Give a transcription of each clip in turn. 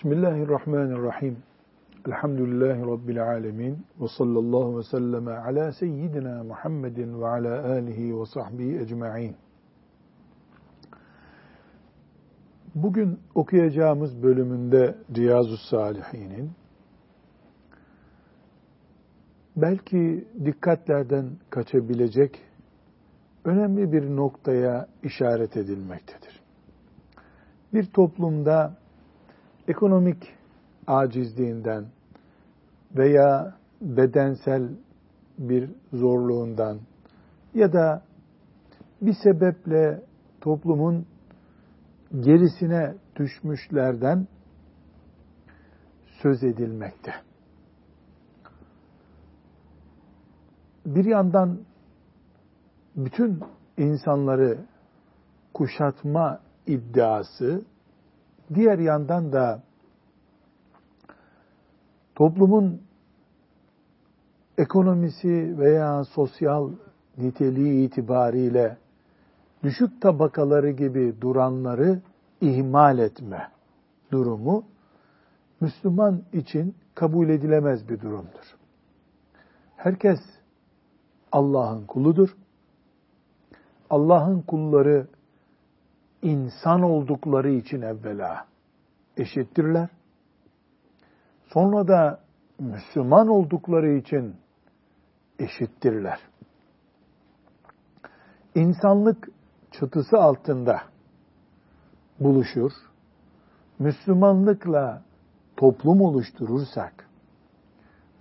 Bismillahirrahmanirrahim. Elhamdülillahi Rabbil alemin. Ve sallallahu ve selleme ala seyyidina Muhammedin ve ala alihi ve sahbihi ecma'in. Bugün okuyacağımız bölümünde Riyazu Salihin'in belki dikkatlerden kaçabilecek önemli bir noktaya işaret edilmektedir. Bir toplumda ekonomik acizliğinden veya bedensel bir zorluğundan ya da bir sebeple toplumun gerisine düşmüşlerden söz edilmekte. Bir yandan bütün insanları kuşatma iddiası, diğer yandan da toplumun ekonomisi veya sosyal niteliği itibariyle düşük tabakaları gibi duranları ihmal etme durumu Müslüman için kabul edilemez bir durumdur. Herkes Allah'ın kuludur. Allah'ın kulları insan oldukları için evvela eşittirler. Sonra da Müslüman oldukları için eşittirler. İnsanlık çatısı altında buluşur, Müslümanlıkla toplum oluşturursak,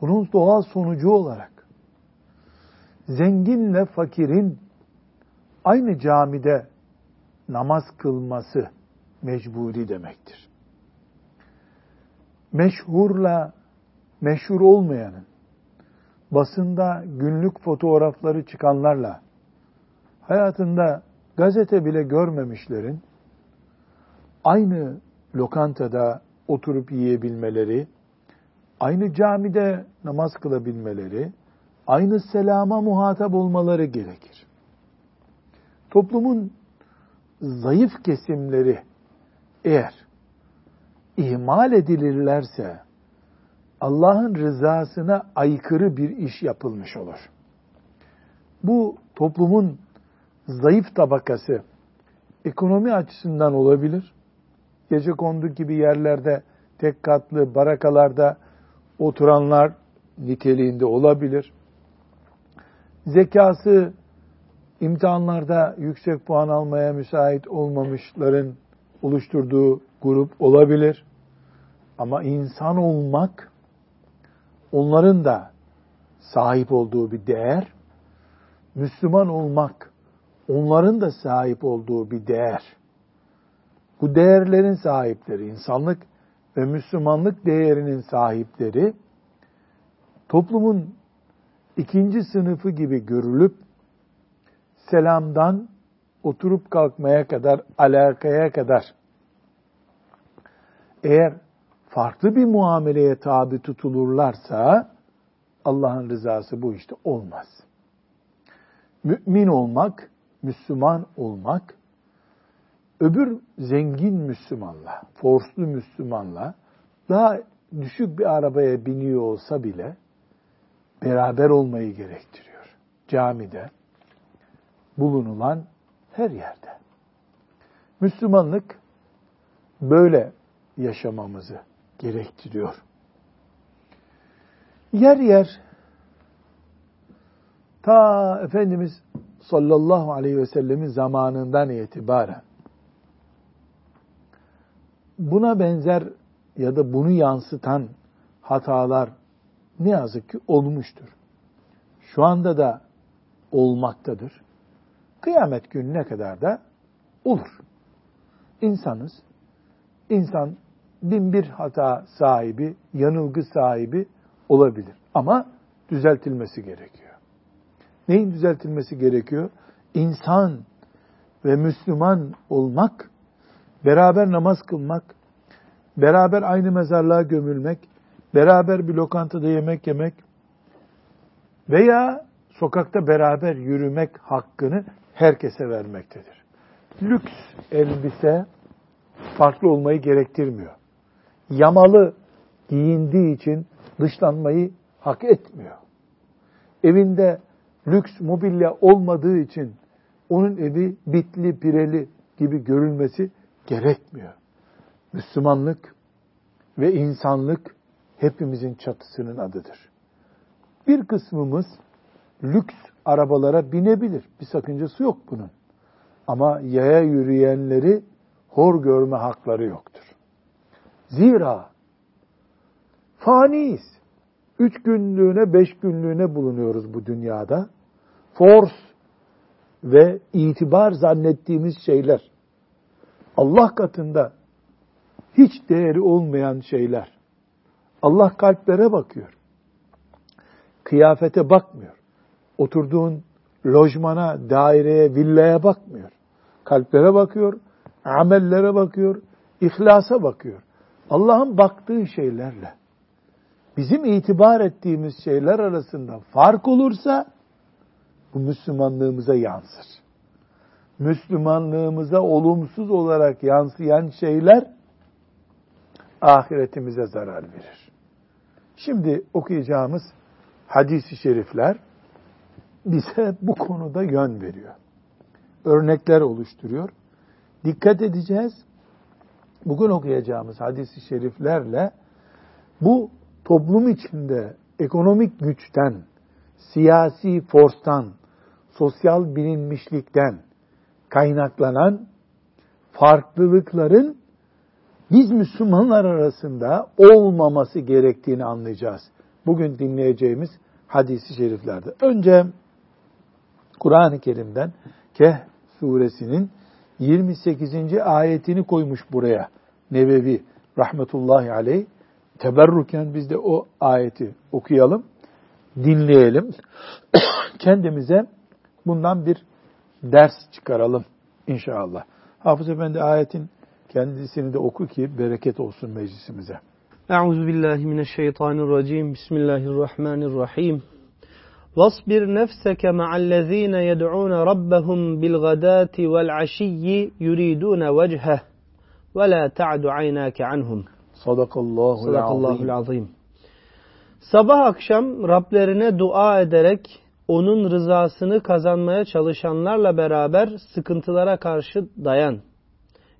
bunun doğal sonucu olarak zenginle fakirin aynı camide namaz kılması mecburi demektir. Meşhurla meşhur olmayanın, basında günlük fotoğrafları çıkanlarla, hayatında gazete bile görmemişlerin, aynı lokantada oturup yiyebilmeleri, aynı camide namaz kılabilmeleri, aynı selama muhatap olmaları gerekir. Toplumun zayıf kesimleri eğer ihmal edilirlerse Allah'ın rızasına aykırı bir iş yapılmış olur. Bu toplumun zayıf tabakası ekonomi açısından olabilir. Gece kondu gibi yerlerde tek katlı barakalarda oturanlar niteliğinde olabilir. Zekası imtihanlarda yüksek puan almaya müsait olmamışların oluşturduğu grup olabilir. Ama insan olmak onların da sahip olduğu bir değer. Müslüman olmak onların da sahip olduğu bir değer. Bu değerlerin sahipleri, insanlık ve Müslümanlık değerinin sahipleri toplumun ikinci sınıfı gibi görülüp selamdan oturup kalkmaya kadar, alakaya kadar eğer farklı bir muameleye tabi tutulurlarsa Allah'ın rızası bu işte olmaz. Mümin olmak, Müslüman olmak, öbür zengin Müslümanla, forslu Müslümanla daha düşük bir arabaya biniyor olsa bile beraber olmayı gerektiriyor. Camide, bulunulan her yerde. Müslümanlık böyle yaşamamızı gerektiriyor. Yer yer ta Efendimiz sallallahu aleyhi ve sellemin zamanından itibaren buna benzer ya da bunu yansıtan hatalar ne yazık ki olmuştur. Şu anda da olmaktadır. Kıyamet gününe kadar da olur. İnsanız. İnsan bin bir hata sahibi, yanılgı sahibi olabilir. Ama düzeltilmesi gerekiyor. Neyin düzeltilmesi gerekiyor? İnsan ve Müslüman olmak, beraber namaz kılmak, beraber aynı mezarlığa gömülmek, beraber bir lokantada yemek yemek veya sokakta beraber yürümek hakkını herkese vermektedir. Lüks elbise farklı olmayı gerektirmiyor. yamalı giyindiği için dışlanmayı hak etmiyor. Evinde lüks mobilya olmadığı için onun evi bitli pireli gibi görülmesi gerekmiyor. Müslümanlık ve insanlık hepimizin çatısının adıdır. Bir kısmımız lüks arabalara binebilir. Bir sakıncası yok bunun. Ama yaya yürüyenleri hor görme hakları yoktur. Zira faniyiz. Üç günlüğüne, beş günlüğüne bulunuyoruz bu dünyada. Force ve itibar zannettiğimiz şeyler, Allah katında hiç değeri olmayan şeyler. Allah kalplere bakıyor. Kıyafete bakmıyor. Oturduğun lojmana, daireye, villaya bakmıyor. Kalplere bakıyor, amellere bakıyor, ihlasa bakıyor. Allah'ın baktığı şeylerle bizim itibar ettiğimiz şeyler arasında fark olursa bu Müslümanlığımıza yansır. Müslümanlığımıza olumsuz olarak yansıyan şeyler ahiretimize zarar verir. Şimdi okuyacağımız hadis-i şerifler bize bu konuda yön veriyor. Örnekler oluşturuyor. Dikkat edeceğiz. Bugün okuyacağımız hadis-i şeriflerle bu toplum içinde ekonomik güçten, siyasi forstan, sosyal bilinmişlikten kaynaklanan farklılıkların biz Müslümanlar arasında olmaması gerektiğini anlayacağız. Bugün dinleyeceğimiz hadisi şeriflerde. Önce Kur'an-ı Kerim'den Keh suresinin 28. ayetini koymuş buraya. Nevevi rahmetullahi aleyh. Teberruken biz de o ayeti okuyalım, dinleyelim. Kendimize bundan bir ders çıkaralım inşallah. Hafız Efendi ayetin kendisini de oku ki bereket olsun meclisimize. Euzu. Bismillahirrahmanirrahim. واصبر نفسك مع الذين يدعون ربهم بالغداة والعشي يريدون وجهه ولا تعد عيناك عنهم Sadakallahu Sadakallahul azim. Sabah akşam Rablerine dua ederek onun rızasını kazanmaya çalışanlarla beraber sıkıntılara karşı dayan.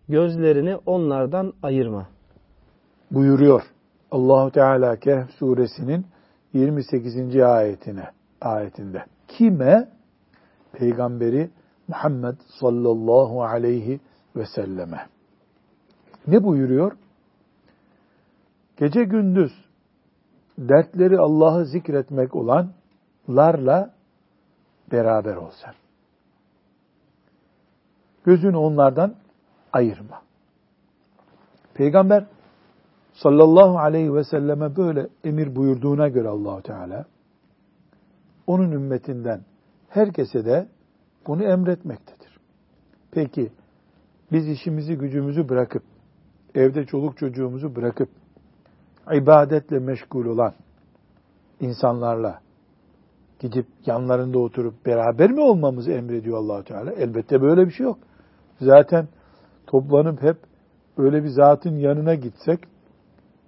Gözlerini onlardan ayırma. Buyuruyor Allahu Teala Kehf suresinin 28. ayetine ayetinde. Kime? Peygamberi Muhammed sallallahu aleyhi ve selleme. Ne buyuruyor? Gece gündüz dertleri Allah'ı zikretmek olanlarla beraber ol sen. Gözünü onlardan ayırma. Peygamber sallallahu aleyhi ve selleme böyle emir buyurduğuna göre Allahu Teala onun ümmetinden herkese de bunu emretmektedir. Peki biz işimizi gücümüzü bırakıp evde çoluk çocuğumuzu bırakıp ibadetle meşgul olan insanlarla gidip yanlarında oturup beraber mi olmamızı emrediyor Allahu Teala? Elbette böyle bir şey yok. Zaten toplanıp hep öyle bir zatın yanına gitsek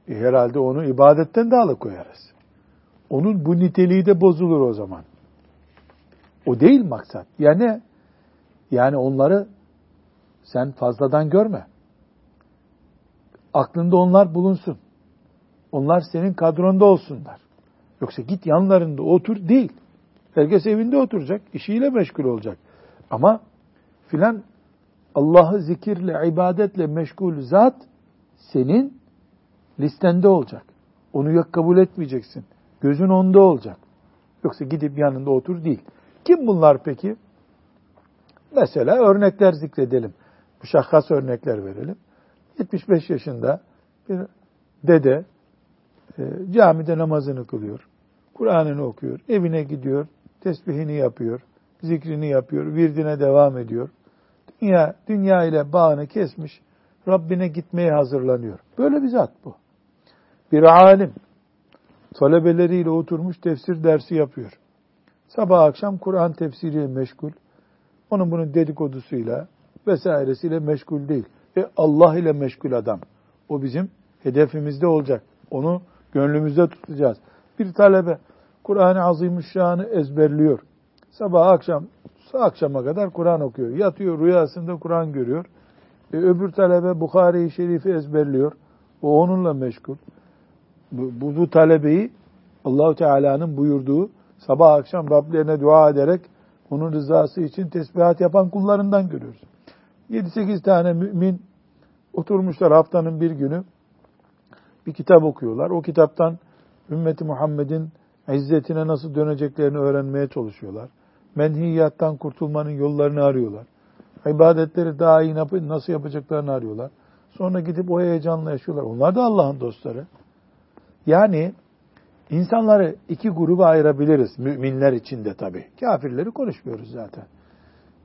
e, herhalde onu ibadetten de alıkoyarız. Onun bu niteliği de bozulur o zaman. O değil maksat. Yani yani onları sen fazladan görme. Aklında onlar bulunsun. Onlar senin kadronda olsunlar. Yoksa git yanlarında otur değil. Herkes evinde oturacak, işiyle meşgul olacak. Ama filan Allah'ı zikirle, ibadetle meşgul zat senin listende olacak. Onu yok kabul etmeyeceksin. Gözün onda olacak. Yoksa gidip yanında otur değil. Kim bunlar peki? Mesela örnekler zikredelim. Müşahhas örnekler verelim. 75 yaşında bir dede e, camide namazını kılıyor. Kur'an'ını okuyor. Evine gidiyor. Tesbihini yapıyor. Zikrini yapıyor. Virdine devam ediyor. Dünya, dünya ile bağını kesmiş. Rabbine gitmeye hazırlanıyor. Böyle bir zat bu. Bir alim. Talebeleriyle oturmuş tefsir dersi yapıyor. Sabah akşam Kur'an tefsiriyle meşgul. Onun bunun dedikodusuyla vesairesiyle meşgul değil. E Allah ile meşgul adam. O bizim hedefimizde olacak. Onu gönlümüzde tutacağız. Bir talebe Kur'an-ı Azimüşşan'ı ezberliyor. Sabah akşam akşama kadar Kur'an okuyor. Yatıyor rüyasında Kur'an görüyor. E, öbür talebe Bukhari-i Şerif'i ezberliyor. O onunla meşgul. Bu, bu, talebeyi Allahu Teala'nın buyurduğu sabah akşam Rablerine dua ederek onun rızası için tesbihat yapan kullarından görüyoruz. 7-8 tane mümin oturmuşlar haftanın bir günü bir kitap okuyorlar. O kitaptan ümmeti Muhammed'in izzetine nasıl döneceklerini öğrenmeye çalışıyorlar. Menhiyattan kurtulmanın yollarını arıyorlar. İbadetleri daha iyi nasıl yapacaklarını arıyorlar. Sonra gidip o heyecanla yaşıyorlar. Onlar da Allah'ın dostları. Yani insanları iki gruba ayırabiliriz. Müminler içinde tabii. Kafirleri konuşmuyoruz zaten.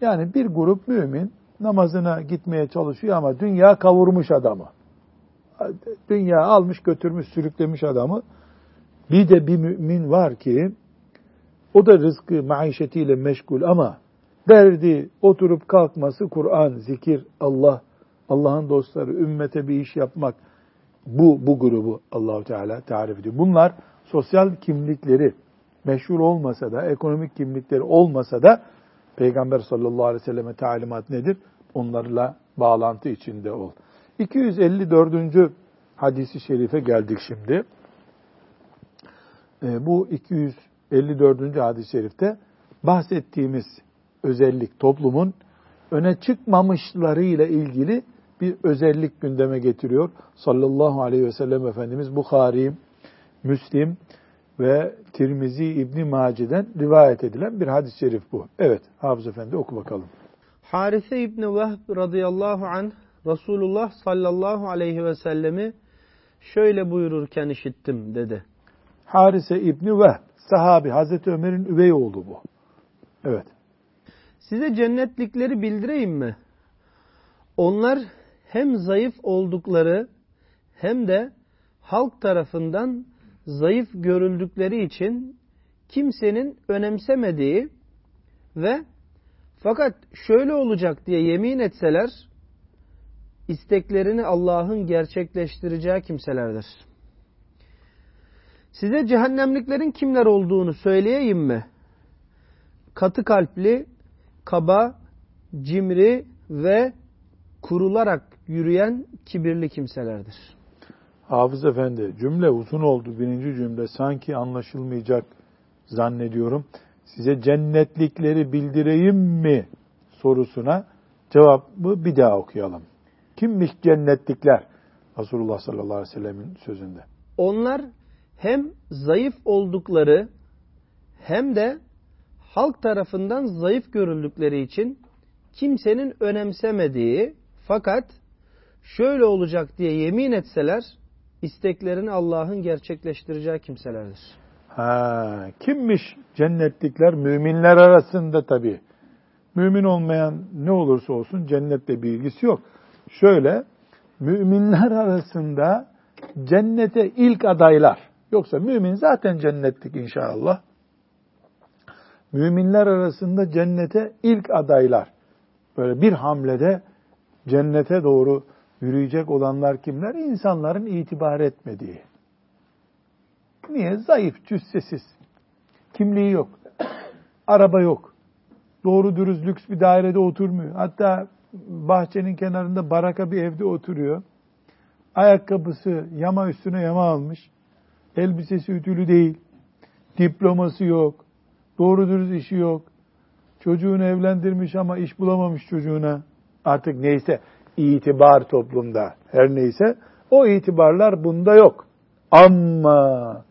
Yani bir grup mümin namazına gitmeye çalışıyor ama dünya kavurmuş adamı. Dünya almış götürmüş sürüklemiş adamı. Bir de bir mümin var ki o da rızkı maişetiyle meşgul ama derdi oturup kalkması Kur'an, zikir, Allah, Allah'ın dostları, ümmete bir iş yapmak. Bu, bu grubu Allahu Teala tarif ediyor. Bunlar sosyal kimlikleri meşhur olmasa da, ekonomik kimlikleri olmasa da Peygamber sallallahu aleyhi ve selleme talimat nedir? Onlarla bağlantı içinde ol. 254. hadisi şerife geldik şimdi. E, bu 254. hadis-i şerifte bahsettiğimiz özellik toplumun öne çıkmamışlarıyla ilgili bir özellik gündeme getiriyor. Sallallahu aleyhi ve sellem Efendimiz Bukhari, Müslim ve Tirmizi İbni Mace'den rivayet edilen bir hadis-i şerif bu. Evet, Hafız Efendi oku bakalım. Harise İbni Vehb radıyallahu anh Resulullah sallallahu aleyhi ve sellemi şöyle buyururken işittim dedi. Harise İbni Vehb, sahabi Hazreti Ömer'in üvey oğlu bu. Evet. Size cennetlikleri bildireyim mi? Onlar hem zayıf oldukları hem de halk tarafından zayıf görüldükleri için kimsenin önemsemediği ve fakat şöyle olacak diye yemin etseler isteklerini Allah'ın gerçekleştireceği kimselerdir. Size cehennemliklerin kimler olduğunu söyleyeyim mi? Katı kalpli, kaba, cimri ve kurularak yürüyen kibirli kimselerdir. Hafız Efendi cümle uzun oldu birinci cümle sanki anlaşılmayacak zannediyorum. Size cennetlikleri bildireyim mi sorusuna cevabı bir daha okuyalım. Kimmiş cennetlikler? Resulullah sallallahu aleyhi ve sellemin sözünde. Onlar hem zayıf oldukları hem de halk tarafından zayıf görüldükleri için kimsenin önemsemediği fakat şöyle olacak diye yemin etseler isteklerini Allah'ın gerçekleştireceği kimselerdir. Ha, kimmiş cennetlikler? Müminler arasında tabi. Mümin olmayan ne olursa olsun cennetle bir ilgisi yok. Şöyle, müminler arasında cennete ilk adaylar. Yoksa mümin zaten cennetlik inşallah. Müminler arasında cennete ilk adaylar. Böyle bir hamlede cennete doğru yürüyecek olanlar kimler? İnsanların itibar etmediği. Niye? Zayıf, cüssesiz. Kimliği yok. Araba yok. Doğru dürüst lüks bir dairede oturmuyor. Hatta bahçenin kenarında baraka bir evde oturuyor. Ayakkabısı yama üstüne yama almış. Elbisesi ütülü değil. Diploması yok. Doğru dürüst işi yok. Çocuğunu evlendirmiş ama iş bulamamış çocuğuna. Artık neyse itibar toplumda her neyse o itibarlar bunda yok. Ama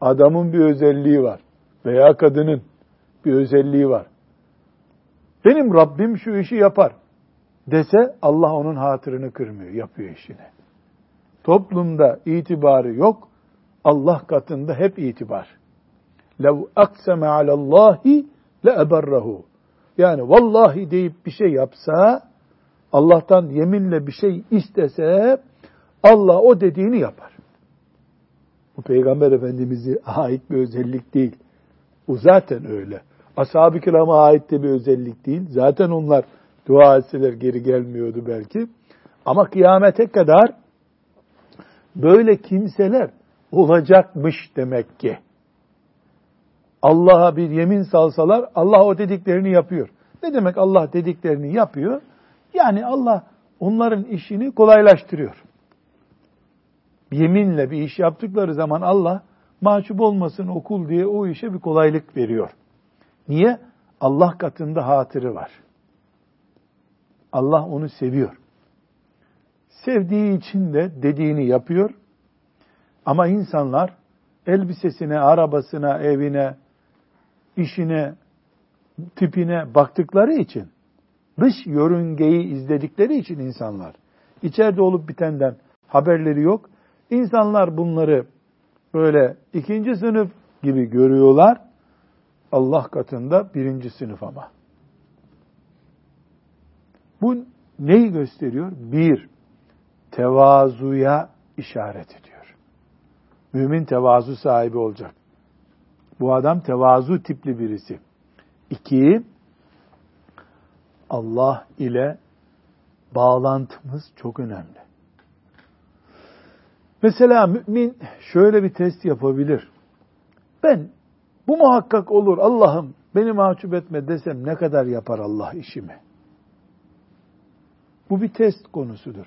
adamın bir özelliği var veya kadının bir özelliği var. Benim Rabbim şu işi yapar dese Allah onun hatırını kırmıyor, yapıyor işini. Toplumda itibarı yok, Allah katında hep itibar. لَوْ أَقْسَمَ عَلَى اللّٰهِ لَأَبَرَّهُ Yani vallahi deyip bir şey yapsa, Allah'tan yeminle bir şey istese, Allah o dediğini yapar. Bu Peygamber Efendimiz'e ait bir özellik değil. Bu zaten öyle. Ashab-ı kirama ait de bir özellik değil. Zaten onlar dua etseler geri gelmiyordu belki. Ama kıyamete kadar Böyle kimseler olacakmış demek ki. Allah'a bir yemin salsalar Allah o dediklerini yapıyor. Ne demek Allah dediklerini yapıyor? Yani Allah onların işini kolaylaştırıyor. Yeminle bir iş yaptıkları zaman Allah mahcup olmasın okul diye o işe bir kolaylık veriyor. Niye? Allah katında hatırı var. Allah onu seviyor. Sevdiği için de dediğini yapıyor. Ama insanlar elbisesine, arabasına, evine, işine, tipine baktıkları için, dış yörüngeyi izledikleri için insanlar, içeride olup bitenden haberleri yok. İnsanlar bunları böyle ikinci sınıf gibi görüyorlar. Allah katında birinci sınıf ama. Bu neyi gösteriyor? Bir, tevazuya işaret ediyor. Mümin tevazu sahibi olacak. Bu adam tevazu tipli birisi. İki, Allah ile bağlantımız çok önemli. Mesela mümin şöyle bir test yapabilir. Ben bu muhakkak olur Allah'ım beni mahcup etme desem ne kadar yapar Allah işimi? Bu bir test konusudur.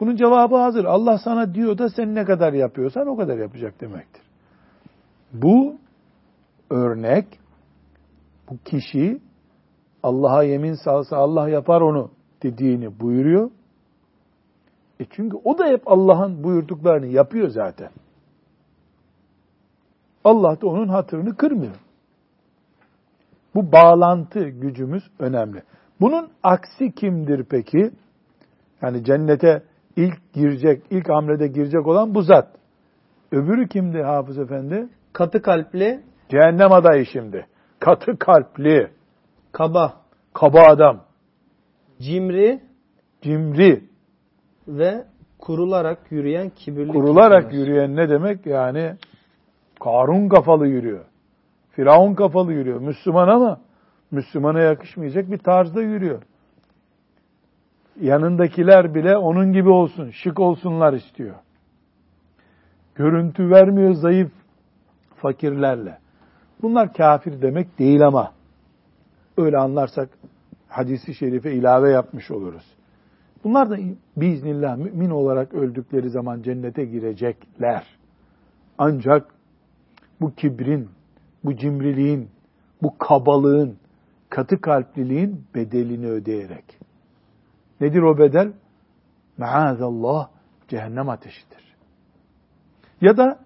Bunun cevabı hazır. Allah sana diyor da sen ne kadar yapıyorsan o kadar yapacak demektir. Bu örnek bu kişi Allah'a yemin salsa Allah yapar onu dediğini buyuruyor. E çünkü o da hep Allah'ın buyurduklarını yapıyor zaten. Allah da onun hatırını kırmıyor. Bu bağlantı gücümüz önemli. Bunun aksi kimdir peki? Yani cennete ilk girecek, ilk hamlede girecek olan bu zat. Öbürü kimdi Hafız Efendi? Katı kalpli. Cehennem adayı şimdi. Katı kalpli. Kaba. Kaba adam. Cimri. Cimri. Ve kurularak yürüyen kibirli. Kurularak kimseler. yürüyen ne demek? Yani Karun kafalı yürüyor. Firavun kafalı yürüyor. Müslüman ama Müslümana yakışmayacak bir tarzda yürüyor. Yanındakiler bile onun gibi olsun, şık olsunlar istiyor. Görüntü vermiyor zayıf fakirlerle. Bunlar kafir demek değil ama öyle anlarsak hadisi şerife ilave yapmış oluruz. Bunlar da biiznillah mümin olarak öldükleri zaman cennete girecekler. Ancak bu kibrin, bu cimriliğin, bu kabalığın, katı kalpliliğin bedelini ödeyerek. Nedir o bedel? Maazallah cehennem ateşidir. Ya da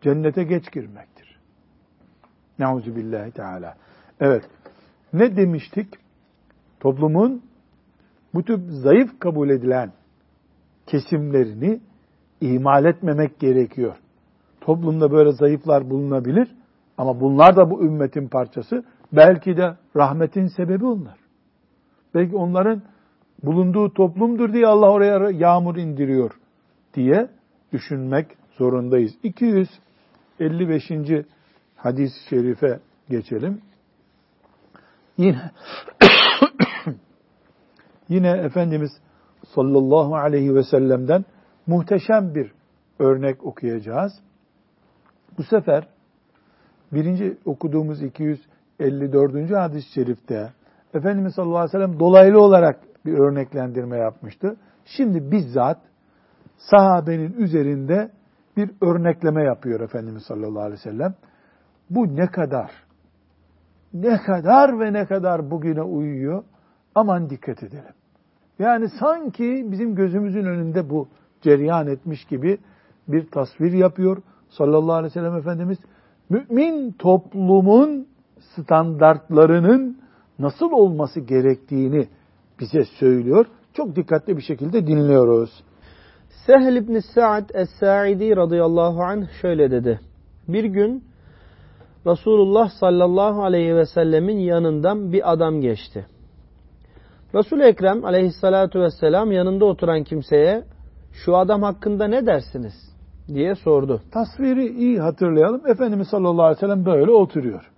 cennete geç girmektir. Nauzu billahi teala. Evet. Ne demiştik? Toplumun bu tür zayıf kabul edilen kesimlerini ihmal etmemek gerekiyor. Toplumda böyle zayıflar bulunabilir ama bunlar da bu ümmetin parçası. Belki de rahmetin sebebi onlar. Belki onların bulunduğu toplumdur diye Allah oraya yağmur indiriyor diye düşünmek zorundayız. 255. hadis-i şerife geçelim. Yine yine Efendimiz sallallahu aleyhi ve sellem'den muhteşem bir örnek okuyacağız. Bu sefer birinci okuduğumuz 254. hadis-i şerifte Efendimiz sallallahu aleyhi ve sellem dolaylı olarak bir örneklendirme yapmıştı. Şimdi bizzat sahabenin üzerinde bir örnekleme yapıyor Efendimiz sallallahu aleyhi ve sellem. Bu ne kadar, ne kadar ve ne kadar bugüne uyuyor. Aman dikkat edelim. Yani sanki bizim gözümüzün önünde bu cereyan etmiş gibi bir tasvir yapıyor sallallahu aleyhi ve sellem Efendimiz. Mümin toplumun standartlarının nasıl olması gerektiğini bize söylüyor. Çok dikkatli bir şekilde dinliyoruz. Sehl ibn Sa'd Es-Sa'idi radıyallahu anh şöyle dedi. Bir gün Resulullah sallallahu aleyhi ve sellemin yanından bir adam geçti. resul Ekrem aleyhissalatu vesselam yanında oturan kimseye şu adam hakkında ne dersiniz diye sordu. Tasviri iyi hatırlayalım. Efendimiz sallallahu aleyhi ve sellem böyle oturuyor.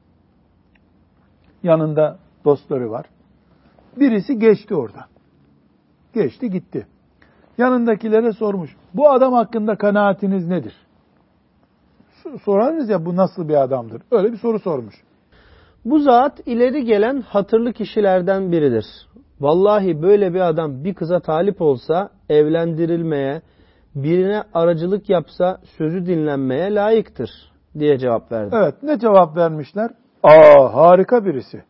Yanında dostları var. Birisi geçti oradan. Geçti gitti. yanındakilere sormuş. Bu adam hakkında kanaatiniz nedir? Sorarız ya bu nasıl bir adamdır? Öyle bir soru sormuş. Bu zat ileri gelen hatırlı kişilerden biridir. Vallahi böyle bir adam bir kıza talip olsa evlendirilmeye, birine aracılık yapsa sözü dinlenmeye layıktır diye cevap verdi. Evet ne cevap vermişler? Aa harika birisi.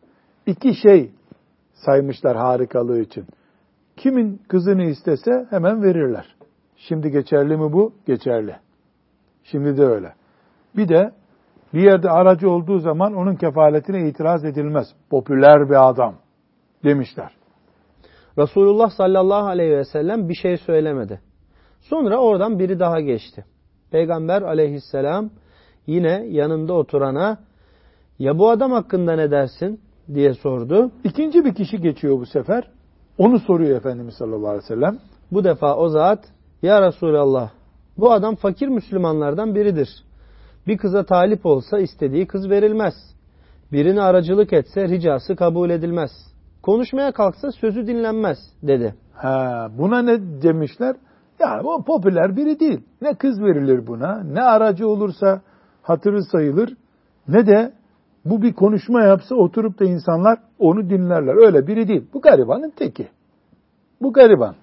İki şey saymışlar harikalığı için. Kimin kızını istese hemen verirler. Şimdi geçerli mi bu? Geçerli. Şimdi de öyle. Bir de bir yerde aracı olduğu zaman onun kefaletine itiraz edilmez. Popüler bir adam demişler. Resulullah sallallahu aleyhi ve sellem bir şey söylemedi. Sonra oradan biri daha geçti. Peygamber aleyhisselam yine yanında oturana ya bu adam hakkında ne dersin diye sordu. İkinci bir kişi geçiyor bu sefer. Onu soruyor Efendimiz sallallahu aleyhi ve sellem. Bu defa o zat ya Resulallah bu adam fakir Müslümanlardan biridir. Bir kıza talip olsa istediği kız verilmez. Birine aracılık etse ricası kabul edilmez. Konuşmaya kalksa sözü dinlenmez dedi. Ha, buna ne demişler? Ya o popüler biri değil. Ne kız verilir buna, ne aracı olursa hatırı sayılır, ne de bu bir konuşma yapsa oturup da insanlar onu dinlerler. Öyle biri değil. Bu garibanın teki. Bu gariban.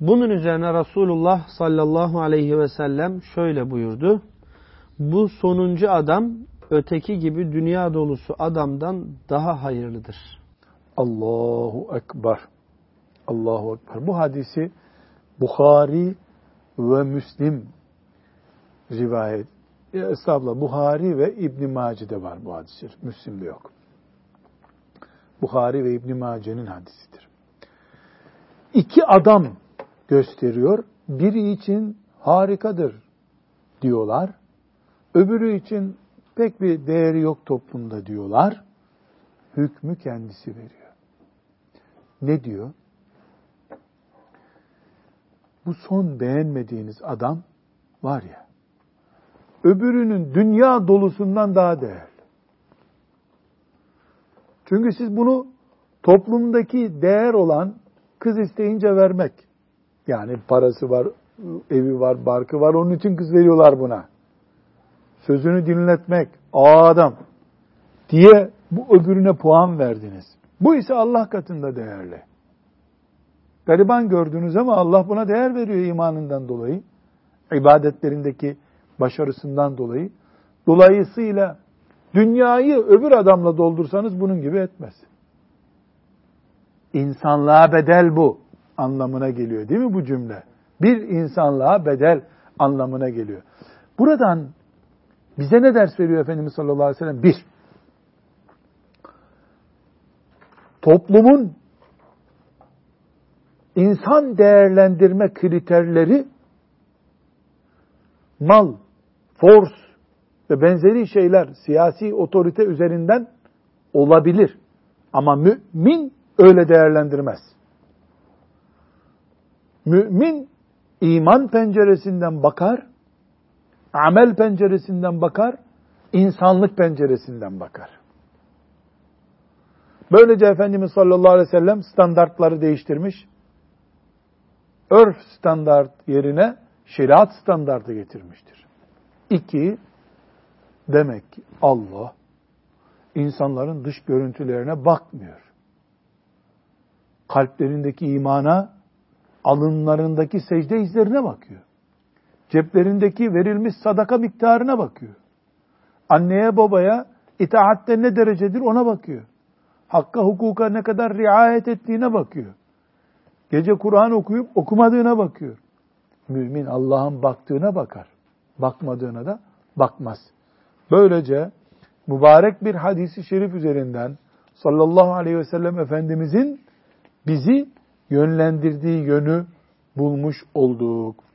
Bunun üzerine Resulullah sallallahu aleyhi ve sellem şöyle buyurdu. Bu sonuncu adam öteki gibi dünya dolusu adamdan daha hayırlıdır. Allahu Ekber. Allahu Ekber. Bu hadisi Bukhari ve Müslim rivayet. Estağfurullah Buhari ve İbn Mace'de var bu hadis Müslim'de yok. Buhari ve İbn Mace'nin hadisidir. İki adam gösteriyor. Biri için harikadır diyorlar. Öbürü için pek bir değeri yok toplumda diyorlar. Hükmü kendisi veriyor. Ne diyor? Bu son beğenmediğiniz adam var ya, öbürünün dünya dolusundan daha değerli. Çünkü siz bunu toplumdaki değer olan kız isteyince vermek. Yani parası var, evi var, barkı var. Onun için kız veriyorlar buna. Sözünü dinletmek, aa adam diye bu öbürüne puan verdiniz. Bu ise Allah katında değerli. Gariban gördünüz ama Allah buna değer veriyor imanından dolayı. ibadetlerindeki başarısından dolayı. Dolayısıyla dünyayı öbür adamla doldursanız bunun gibi etmez. İnsanlığa bedel bu anlamına geliyor değil mi bu cümle? Bir insanlığa bedel anlamına geliyor. Buradan bize ne ders veriyor Efendimiz sallallahu aleyhi ve sellem? Bir, toplumun insan değerlendirme kriterleri mal, force ve benzeri şeyler siyasi otorite üzerinden olabilir. Ama mümin öyle değerlendirmez. Mümin iman penceresinden bakar, amel penceresinden bakar, insanlık penceresinden bakar. Böylece Efendimiz sallallahu aleyhi ve sellem standartları değiştirmiş. Örf standart yerine şeriat standartı getirmiştir. İki, demek ki Allah insanların dış görüntülerine bakmıyor. Kalplerindeki imana, alınlarındaki secde izlerine bakıyor. Ceplerindeki verilmiş sadaka miktarına bakıyor. Anneye babaya itaatte ne derecedir ona bakıyor. Hakka hukuka ne kadar riayet ettiğine bakıyor. Gece Kur'an okuyup okumadığına bakıyor. Mümin Allah'ın baktığına bakar. Bakmadığına da bakmaz. Böylece mübarek bir hadisi şerif üzerinden sallallahu aleyhi ve sellem Efendimizin bizi yönlendirdiği yönü bulmuş olduk.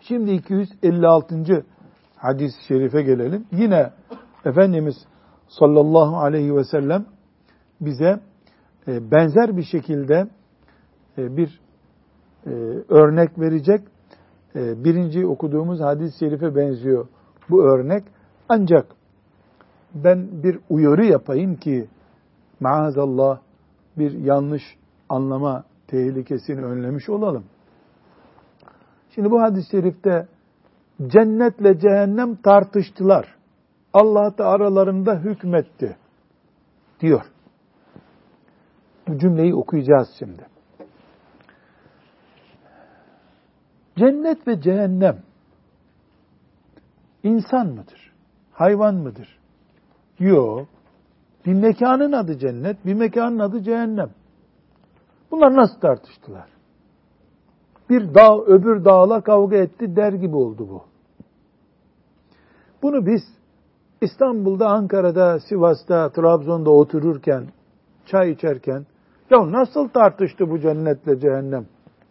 Şimdi 256. hadis-i şerife gelelim. Yine Efendimiz sallallahu aleyhi ve sellem bize e, benzer bir şekilde e, bir e, örnek verecek. Birinci okuduğumuz hadis-i şerife benziyor bu örnek. Ancak ben bir uyarı yapayım ki maazallah bir yanlış anlama tehlikesini önlemiş olalım. Şimdi bu hadis-i şerifte cennetle cehennem tartıştılar. Allah da aralarında hükmetti diyor. Bu cümleyi okuyacağız şimdi. Cennet ve cehennem insan mıdır? Hayvan mıdır? Yok. Bir mekanın adı cennet, bir mekanın adı cehennem. Bunlar nasıl tartıştılar? Bir dağ öbür dağla kavga etti der gibi oldu bu. Bunu biz İstanbul'da, Ankara'da, Sivas'ta, Trabzon'da otururken, çay içerken, ya nasıl tartıştı bu cennetle cehennem?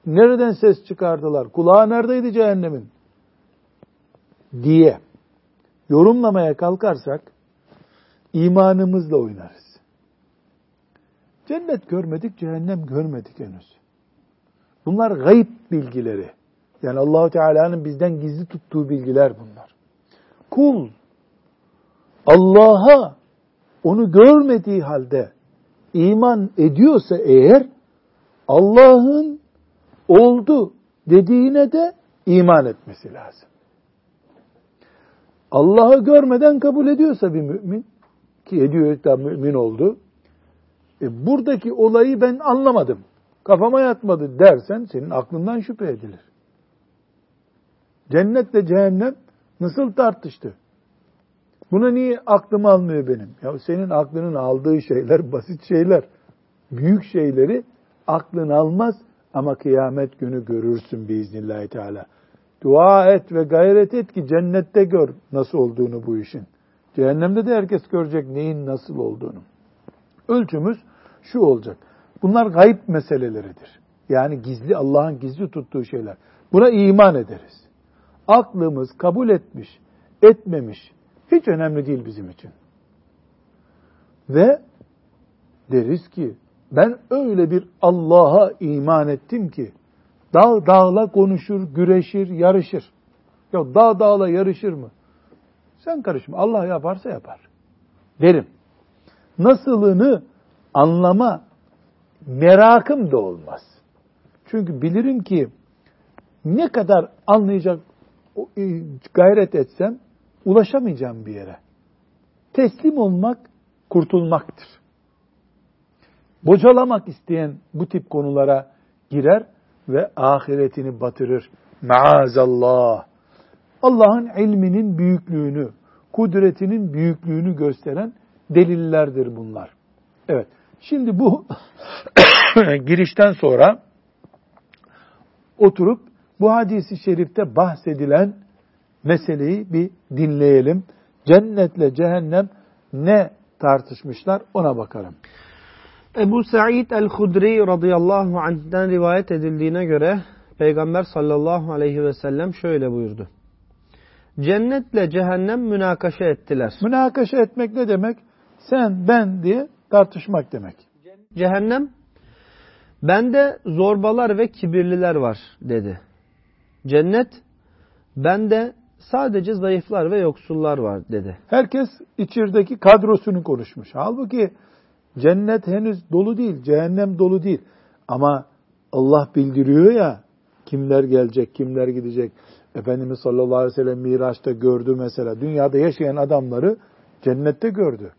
Nereden ses çıkardılar? Kulağı neredeydi cehennemin? Diye yorumlamaya kalkarsak imanımızla oynarız. Cennet görmedik, cehennem görmedik henüz. Bunlar gayb bilgileri. Yani Allahu Teala'nın bizden gizli tuttuğu bilgiler bunlar. Kul Allah'a onu görmediği halde iman ediyorsa eğer Allah'ın oldu dediğine de iman etmesi lazım. Allah'ı görmeden kabul ediyorsa bir mümin ki ediyor da mümin oldu. E buradaki olayı ben anlamadım. Kafama yatmadı dersen senin aklından şüphe edilir. Cennetle cehennem nasıl tartıştı? Buna niye aklım almıyor benim? Ya senin aklının aldığı şeyler basit şeyler. Büyük şeyleri aklın almaz ama kıyamet günü görürsün biiznillahü teala. Dua et ve gayret et ki cennette gör nasıl olduğunu bu işin. Cehennemde de herkes görecek neyin nasıl olduğunu. Ölçümüz şu olacak. Bunlar gayb meseleleridir. Yani gizli, Allah'ın gizli tuttuğu şeyler. Buna iman ederiz. Aklımız kabul etmiş, etmemiş, hiç önemli değil bizim için. Ve deriz ki ben öyle bir Allah'a iman ettim ki dağ dağla konuşur, güreşir, yarışır. Ya dağ dağla yarışır mı? Sen karışma. Allah yaparsa yapar. Derim. Nasılını anlama merakım da olmaz. Çünkü bilirim ki ne kadar anlayacak e, gayret etsem ulaşamayacağım bir yere. Teslim olmak kurtulmaktır. Bocalamak isteyen bu tip konulara girer ve ahiretini batırır. Maazallah. Allah'ın ilminin büyüklüğünü, kudretinin büyüklüğünü gösteren delillerdir bunlar. Evet. Şimdi bu girişten sonra oturup bu hadisi şerifte bahsedilen meseleyi bir dinleyelim. Cennetle cehennem ne tartışmışlar ona bakalım. Ebu Sa'id el-Hudri radıyallahu anh'den rivayet edildiğine göre Peygamber sallallahu aleyhi ve sellem şöyle buyurdu. Cennetle cehennem münakaşa ettiler. Münakaşa etmek ne demek? Sen, ben diye tartışmak demek. Cehennem, bende zorbalar ve kibirliler var dedi. Cennet, bende sadece zayıflar ve yoksullar var dedi. Herkes içerideki kadrosunu konuşmuş. Halbuki cennet henüz dolu değil, cehennem dolu değil. Ama Allah bildiriyor ya kimler gelecek, kimler gidecek. Efendimiz sallallahu aleyhi ve sellem Miraç'ta gördü mesela. Dünyada yaşayan adamları cennette gördü.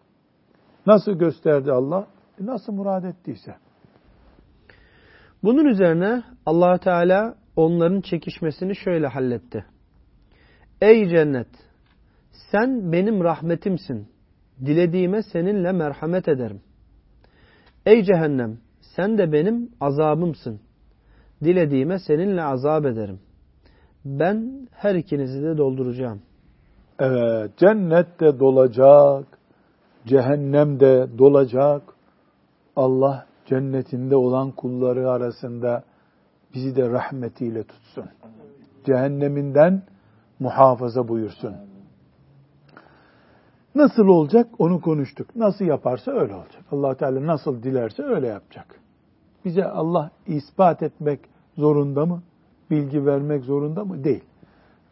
Nasıl gösterdi Allah? E, nasıl murad ettiyse. Bunun üzerine allah Teala onların çekişmesini şöyle halletti. Ey cennet! Sen benim rahmetimsin. Dilediğime seninle merhamet ederim. Ey cehennem! Sen de benim azabımsın. Dilediğime seninle azap ederim. Ben her ikinizi de dolduracağım. Evet, cennet de dolacak, cehennem de dolacak. Allah cennetinde olan kulları arasında bizi de rahmetiyle tutsun. Cehenneminden muhafaza buyursun. Nasıl olacak onu konuştuk. Nasıl yaparsa öyle olacak. allah Teala nasıl dilerse öyle yapacak. Bize Allah ispat etmek zorunda mı? Bilgi vermek zorunda mı? Değil.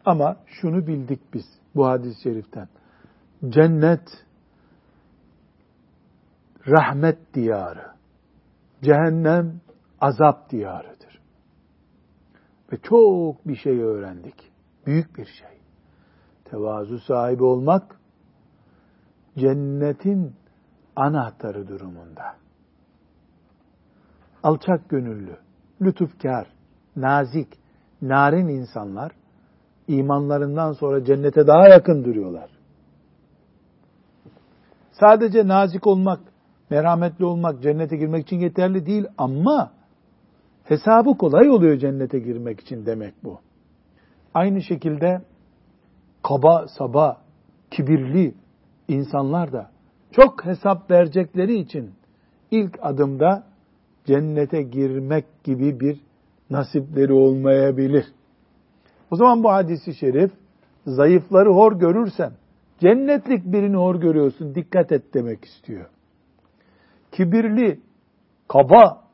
Ama şunu bildik biz bu hadis-i şeriften. Cennet rahmet diyarı. Cehennem azap diyarıdır. Ve çok bir şey öğrendik. Büyük bir şey. Tevazu sahibi olmak cennetin anahtarı durumunda. Alçak gönüllü, lütufkar, nazik, narin insanlar imanlarından sonra cennete daha yakın duruyorlar. Sadece nazik olmak, merhametli olmak cennete girmek için yeterli değil ama hesabı kolay oluyor cennete girmek için demek bu. Aynı şekilde kaba, saba, kibirli insanlar da çok hesap verecekleri için ilk adımda cennete girmek gibi bir nasipleri olmayabilir. O zaman bu hadisi şerif zayıfları hor görürsen cennetlik birini hor görüyorsun dikkat et demek istiyor. Kibirli, kaba,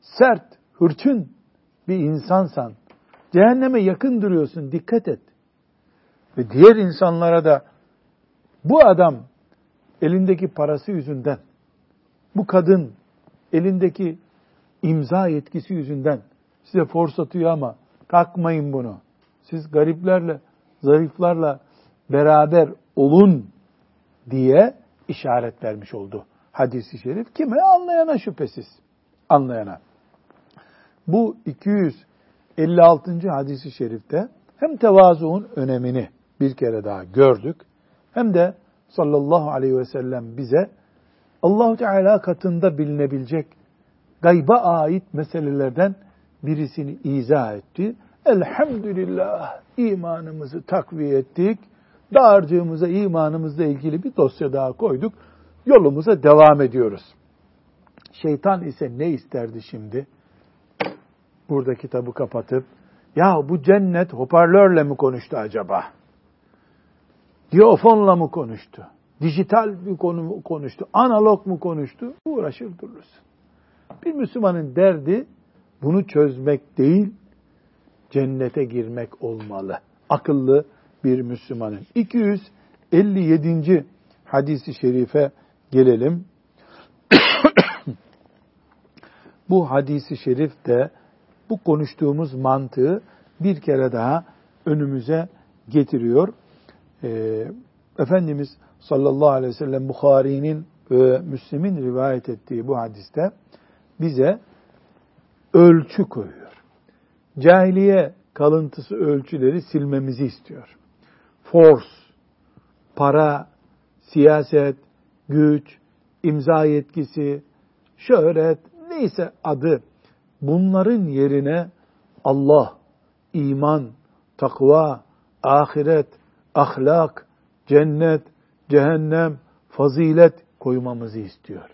sert, hırçın bir insansan cehenneme yakın duruyorsun dikkat et. Ve diğer insanlara da bu adam elindeki parası yüzünden, bu kadın elindeki imza yetkisi yüzünden size fors atıyor ama takmayın bunu. Siz gariplerle, zayıflarla beraber olun diye işaret vermiş oldu hadisi şerif. Kime? Anlayana şüphesiz. Anlayana. Bu 256. hadisi şerifte hem tevazuun önemini bir kere daha gördük hem de sallallahu aleyhi ve sellem bize Allahu Teala katında bilinebilecek gayba ait meselelerden birisini izah etti. Elhamdülillah imanımızı takviye ettik. Dağarcığımıza imanımızla ilgili bir dosya daha koyduk. Yolumuza devam ediyoruz. Şeytan ise ne isterdi şimdi? Burada kitabı kapatıp, ya bu cennet hoparlörle mi konuştu acaba? Diyofonla mı konuştu? Dijital bir konu mu konuştu? Analog mu konuştu? Uğraşır durursun. Bir Müslümanın derdi bunu çözmek değil, cennete girmek olmalı. Akıllı bir Müslümanın. 257. hadisi şerife gelelim. bu hadisi şerif de bu konuştuğumuz mantığı bir kere daha önümüze getiriyor. Ee, Efendimiz sallallahu aleyhi ve sellem Bukhari'nin ve Müslim'in rivayet ettiği bu hadiste bize ölçü koyuyor. Cahiliye kalıntısı ölçüleri silmemizi istiyor. Force, para, siyaset, güç, imza yetkisi, şöhret, neyse adı bunların yerine Allah, iman, takva, ahiret, ahlak, cennet, cehennem, fazilet koymamızı istiyor.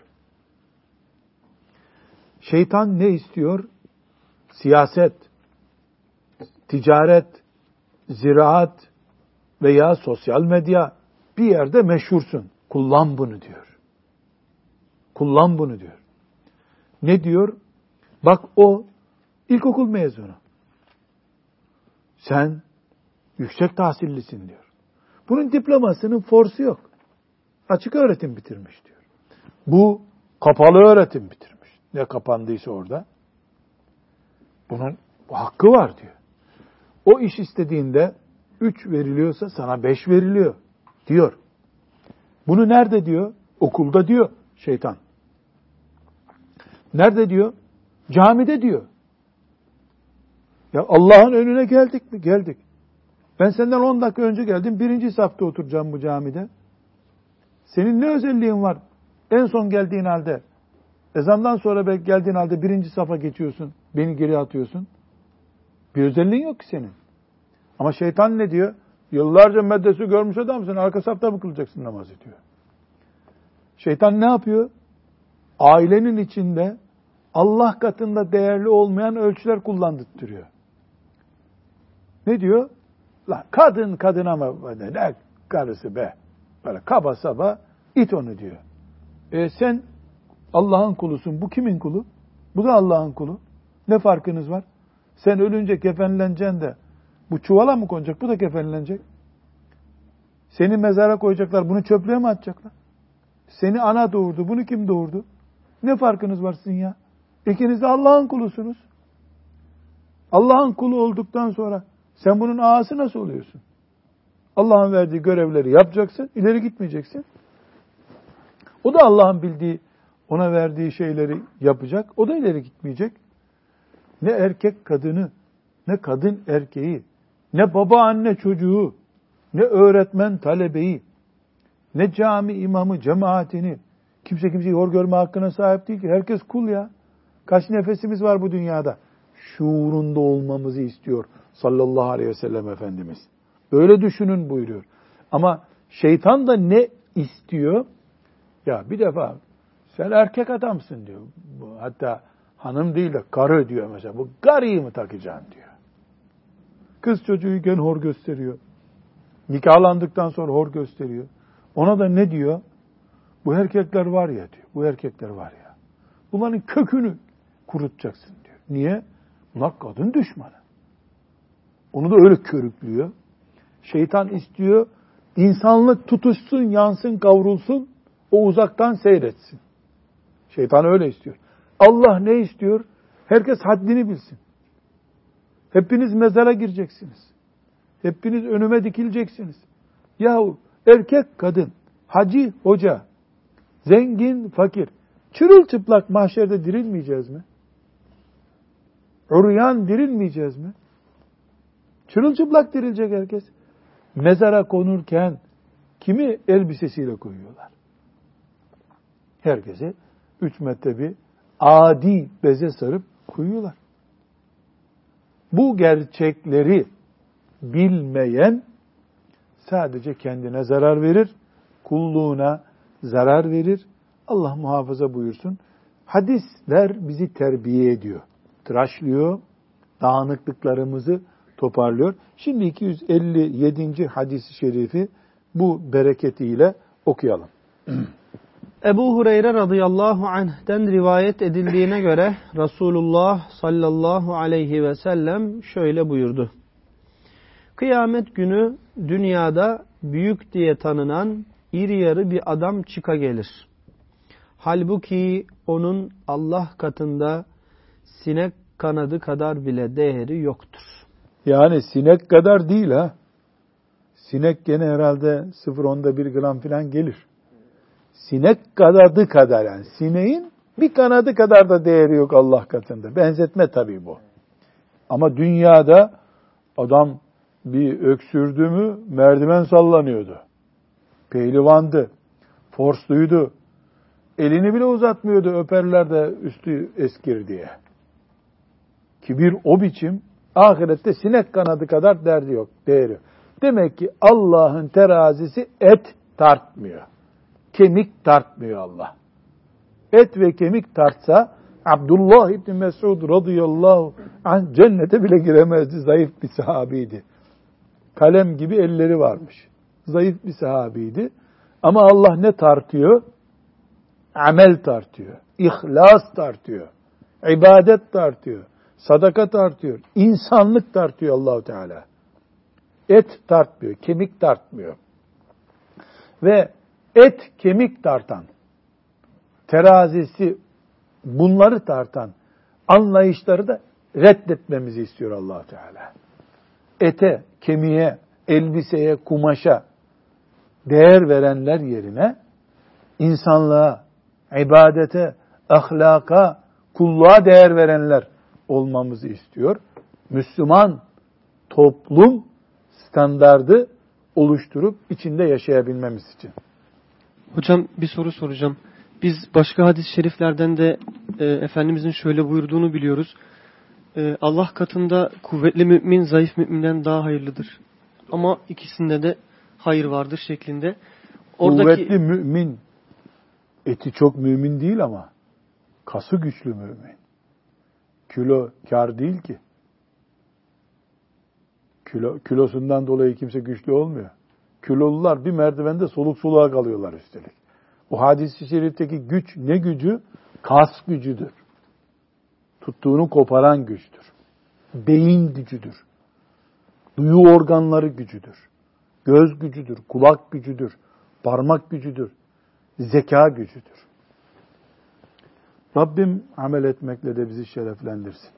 Şeytan ne istiyor? Siyaset, ticaret, ziraat veya sosyal medya bir yerde meşhursun. Kullan bunu diyor. Kullan bunu diyor. Ne diyor? Bak o ilkokul mezunu. Sen yüksek tahsillisin diyor. Bunun diplomasının forsu yok. Açık öğretim bitirmiş diyor. Bu kapalı öğretim bitirmiş. Ne kapandıysa orada. Bunun hakkı var diyor. O iş istediğinde üç veriliyorsa sana beş veriliyor diyor. Bunu nerede diyor? Okulda diyor şeytan. Nerede diyor? Camide diyor. Ya Allah'ın önüne geldik mi? Geldik. Ben senden 10 dakika önce geldim. Birinci safta oturacağım bu camide. Senin ne özelliğin var? En son geldiğin halde, ezandan sonra belki geldiğin halde birinci safa geçiyorsun. Beni geri atıyorsun. Bir özelliğin yok ki senin. Ama şeytan ne diyor? Yıllarca meddesi görmüş adamsın. Arka safta mı kılacaksın namazı diyor. Şeytan ne yapıyor? Ailenin içinde Allah katında değerli olmayan ölçüler kullandırtıyor. Ne diyor? La kadın kadına mı ne karısı be? Böyle kaba saba it onu diyor. E sen Allah'ın kulusun. Bu kimin kulu? Bu da Allah'ın kulu. Ne farkınız var? Sen ölünce kefenleneceksin de bu çuvala mı konacak? Bu da kefenlenecek. Seni mezara koyacaklar. Bunu çöplüğe mi atacaklar? Seni ana doğurdu. Bunu kim doğurdu? Ne farkınız var sizin ya? İkiniz de Allah'ın kulusunuz. Allah'ın kulu olduktan sonra sen bunun ağası nasıl oluyorsun? Allah'ın verdiği görevleri yapacaksın, ileri gitmeyeceksin. O da Allah'ın bildiği, ona verdiği şeyleri yapacak. O da ileri gitmeyecek. Ne erkek kadını, ne kadın erkeği, ne baba anne çocuğu, ne öğretmen talebeyi, ne cami imamı cemaatini, kimse kimseyi hor görme hakkına sahip değil ki. Herkes kul ya. Kaç nefesimiz var bu dünyada? Şuurunda olmamızı istiyor sallallahu aleyhi ve sellem Efendimiz. Böyle düşünün buyuruyor. Ama şeytan da ne istiyor? Ya bir defa sen erkek adamsın diyor. Hatta hanım değil de karı diyor mesela. Bu karıyı mı takacaksın diyor. Kız çocuğuyken hor gösteriyor. Nikahlandıktan sonra hor gösteriyor. Ona da ne diyor? Bu erkekler var ya diyor. Bu erkekler var ya. Bunların kökünü kurutacaksın diyor. Niye? Bunlar kadın düşmanı. Onu da öyle körüklüyor. Şeytan istiyor, insanlık tutuşsun, yansın, kavrulsun, o uzaktan seyretsin. Şeytan öyle istiyor. Allah ne istiyor? Herkes haddini bilsin. Hepiniz mezara gireceksiniz. Hepiniz önüme dikileceksiniz. Yahu erkek, kadın, hacı, hoca, zengin, fakir, çırılçıplak mahşerde dirilmeyeceğiz mi? Uryan dirilmeyeceğiz mi? Çırılçıplak dirilecek herkes. Mezara konurken kimi elbisesiyle koyuyorlar? Herkese üç metre bir adi beze sarıp koyuyorlar. Bu gerçekleri bilmeyen sadece kendine zarar verir, kulluğuna zarar verir. Allah muhafaza buyursun. Hadisler bizi terbiye ediyor, tıraşlıyor, dağınıklıklarımızı toparlıyor. Şimdi 257. hadis-i şerifi bu bereketiyle okuyalım. Ebu Hureyre radıyallahu anh'den rivayet edildiğine göre Resulullah sallallahu aleyhi ve sellem şöyle buyurdu. Kıyamet günü dünyada büyük diye tanınan iri yarı bir adam çıka gelir. Halbuki onun Allah katında sinek kanadı kadar bile değeri yoktur. Yani sinek kadar değil ha. Sinek gene herhalde 0.10'da 1 gram falan gelir. Sinek kanadı kadar yani. Sineğin bir kanadı kadar da değeri yok Allah katında. Benzetme tabii bu. Ama dünyada adam bir öksürdü mü merdiven sallanıyordu. Pehlivandı. Forsluydu. Elini bile uzatmıyordu öperler de üstü eskir diye. Kibir o biçim ahirette sinek kanadı kadar derdi yok, değeri. Demek ki Allah'ın terazisi et tartmıyor. Kemik tartmıyor Allah. Et ve kemik tartsa Abdullah İbni Mesud radıyallahu anh cennete bile giremezdi. Zayıf bir sahabiydi. Kalem gibi elleri varmış. Zayıf bir sahabiydi. Ama Allah ne tartıyor? Amel tartıyor. İhlas tartıyor. ibadet tartıyor. Sadaka tartıyor. insanlık tartıyor Allahu Teala. Et tartmıyor, kemik tartmıyor. Ve et kemik tartan, terazisi bunları tartan anlayışları da reddetmemizi istiyor allah Teala. Ete, kemiğe, elbiseye, kumaşa değer verenler yerine insanlığa, ibadete, ahlaka, kulluğa değer verenler olmamızı istiyor. Müslüman toplum standardı oluşturup içinde yaşayabilmemiz için. Hocam bir soru soracağım. Biz başka hadis-i şeriflerden de e, Efendimizin şöyle buyurduğunu biliyoruz. E, Allah katında kuvvetli mümin zayıf müminden daha hayırlıdır. Ama ikisinde de hayır vardır şeklinde. Oradaki... Kuvvetli mümin eti çok mümin değil ama kası güçlü mümin. Kilo kar değil ki. Kilo, kilosundan dolayı kimse güçlü olmuyor. Kilolular bir merdivende soluk soluğa kalıyorlar üstelik. O hadis-i şerifteki güç ne gücü? Kas gücüdür. Tuttuğunu koparan güçtür. Beyin gücüdür. Duyu organları gücüdür. Göz gücüdür, kulak gücüdür, parmak gücüdür, zeka gücüdür. Rabbim amel etmekle de bizi şereflendirsin.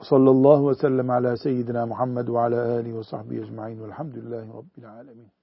sallallahu ve sellem ala seyyidina Muhammed ve ala alihi ve sahbihi ecma'in velhamdülillahi rabbil alemin.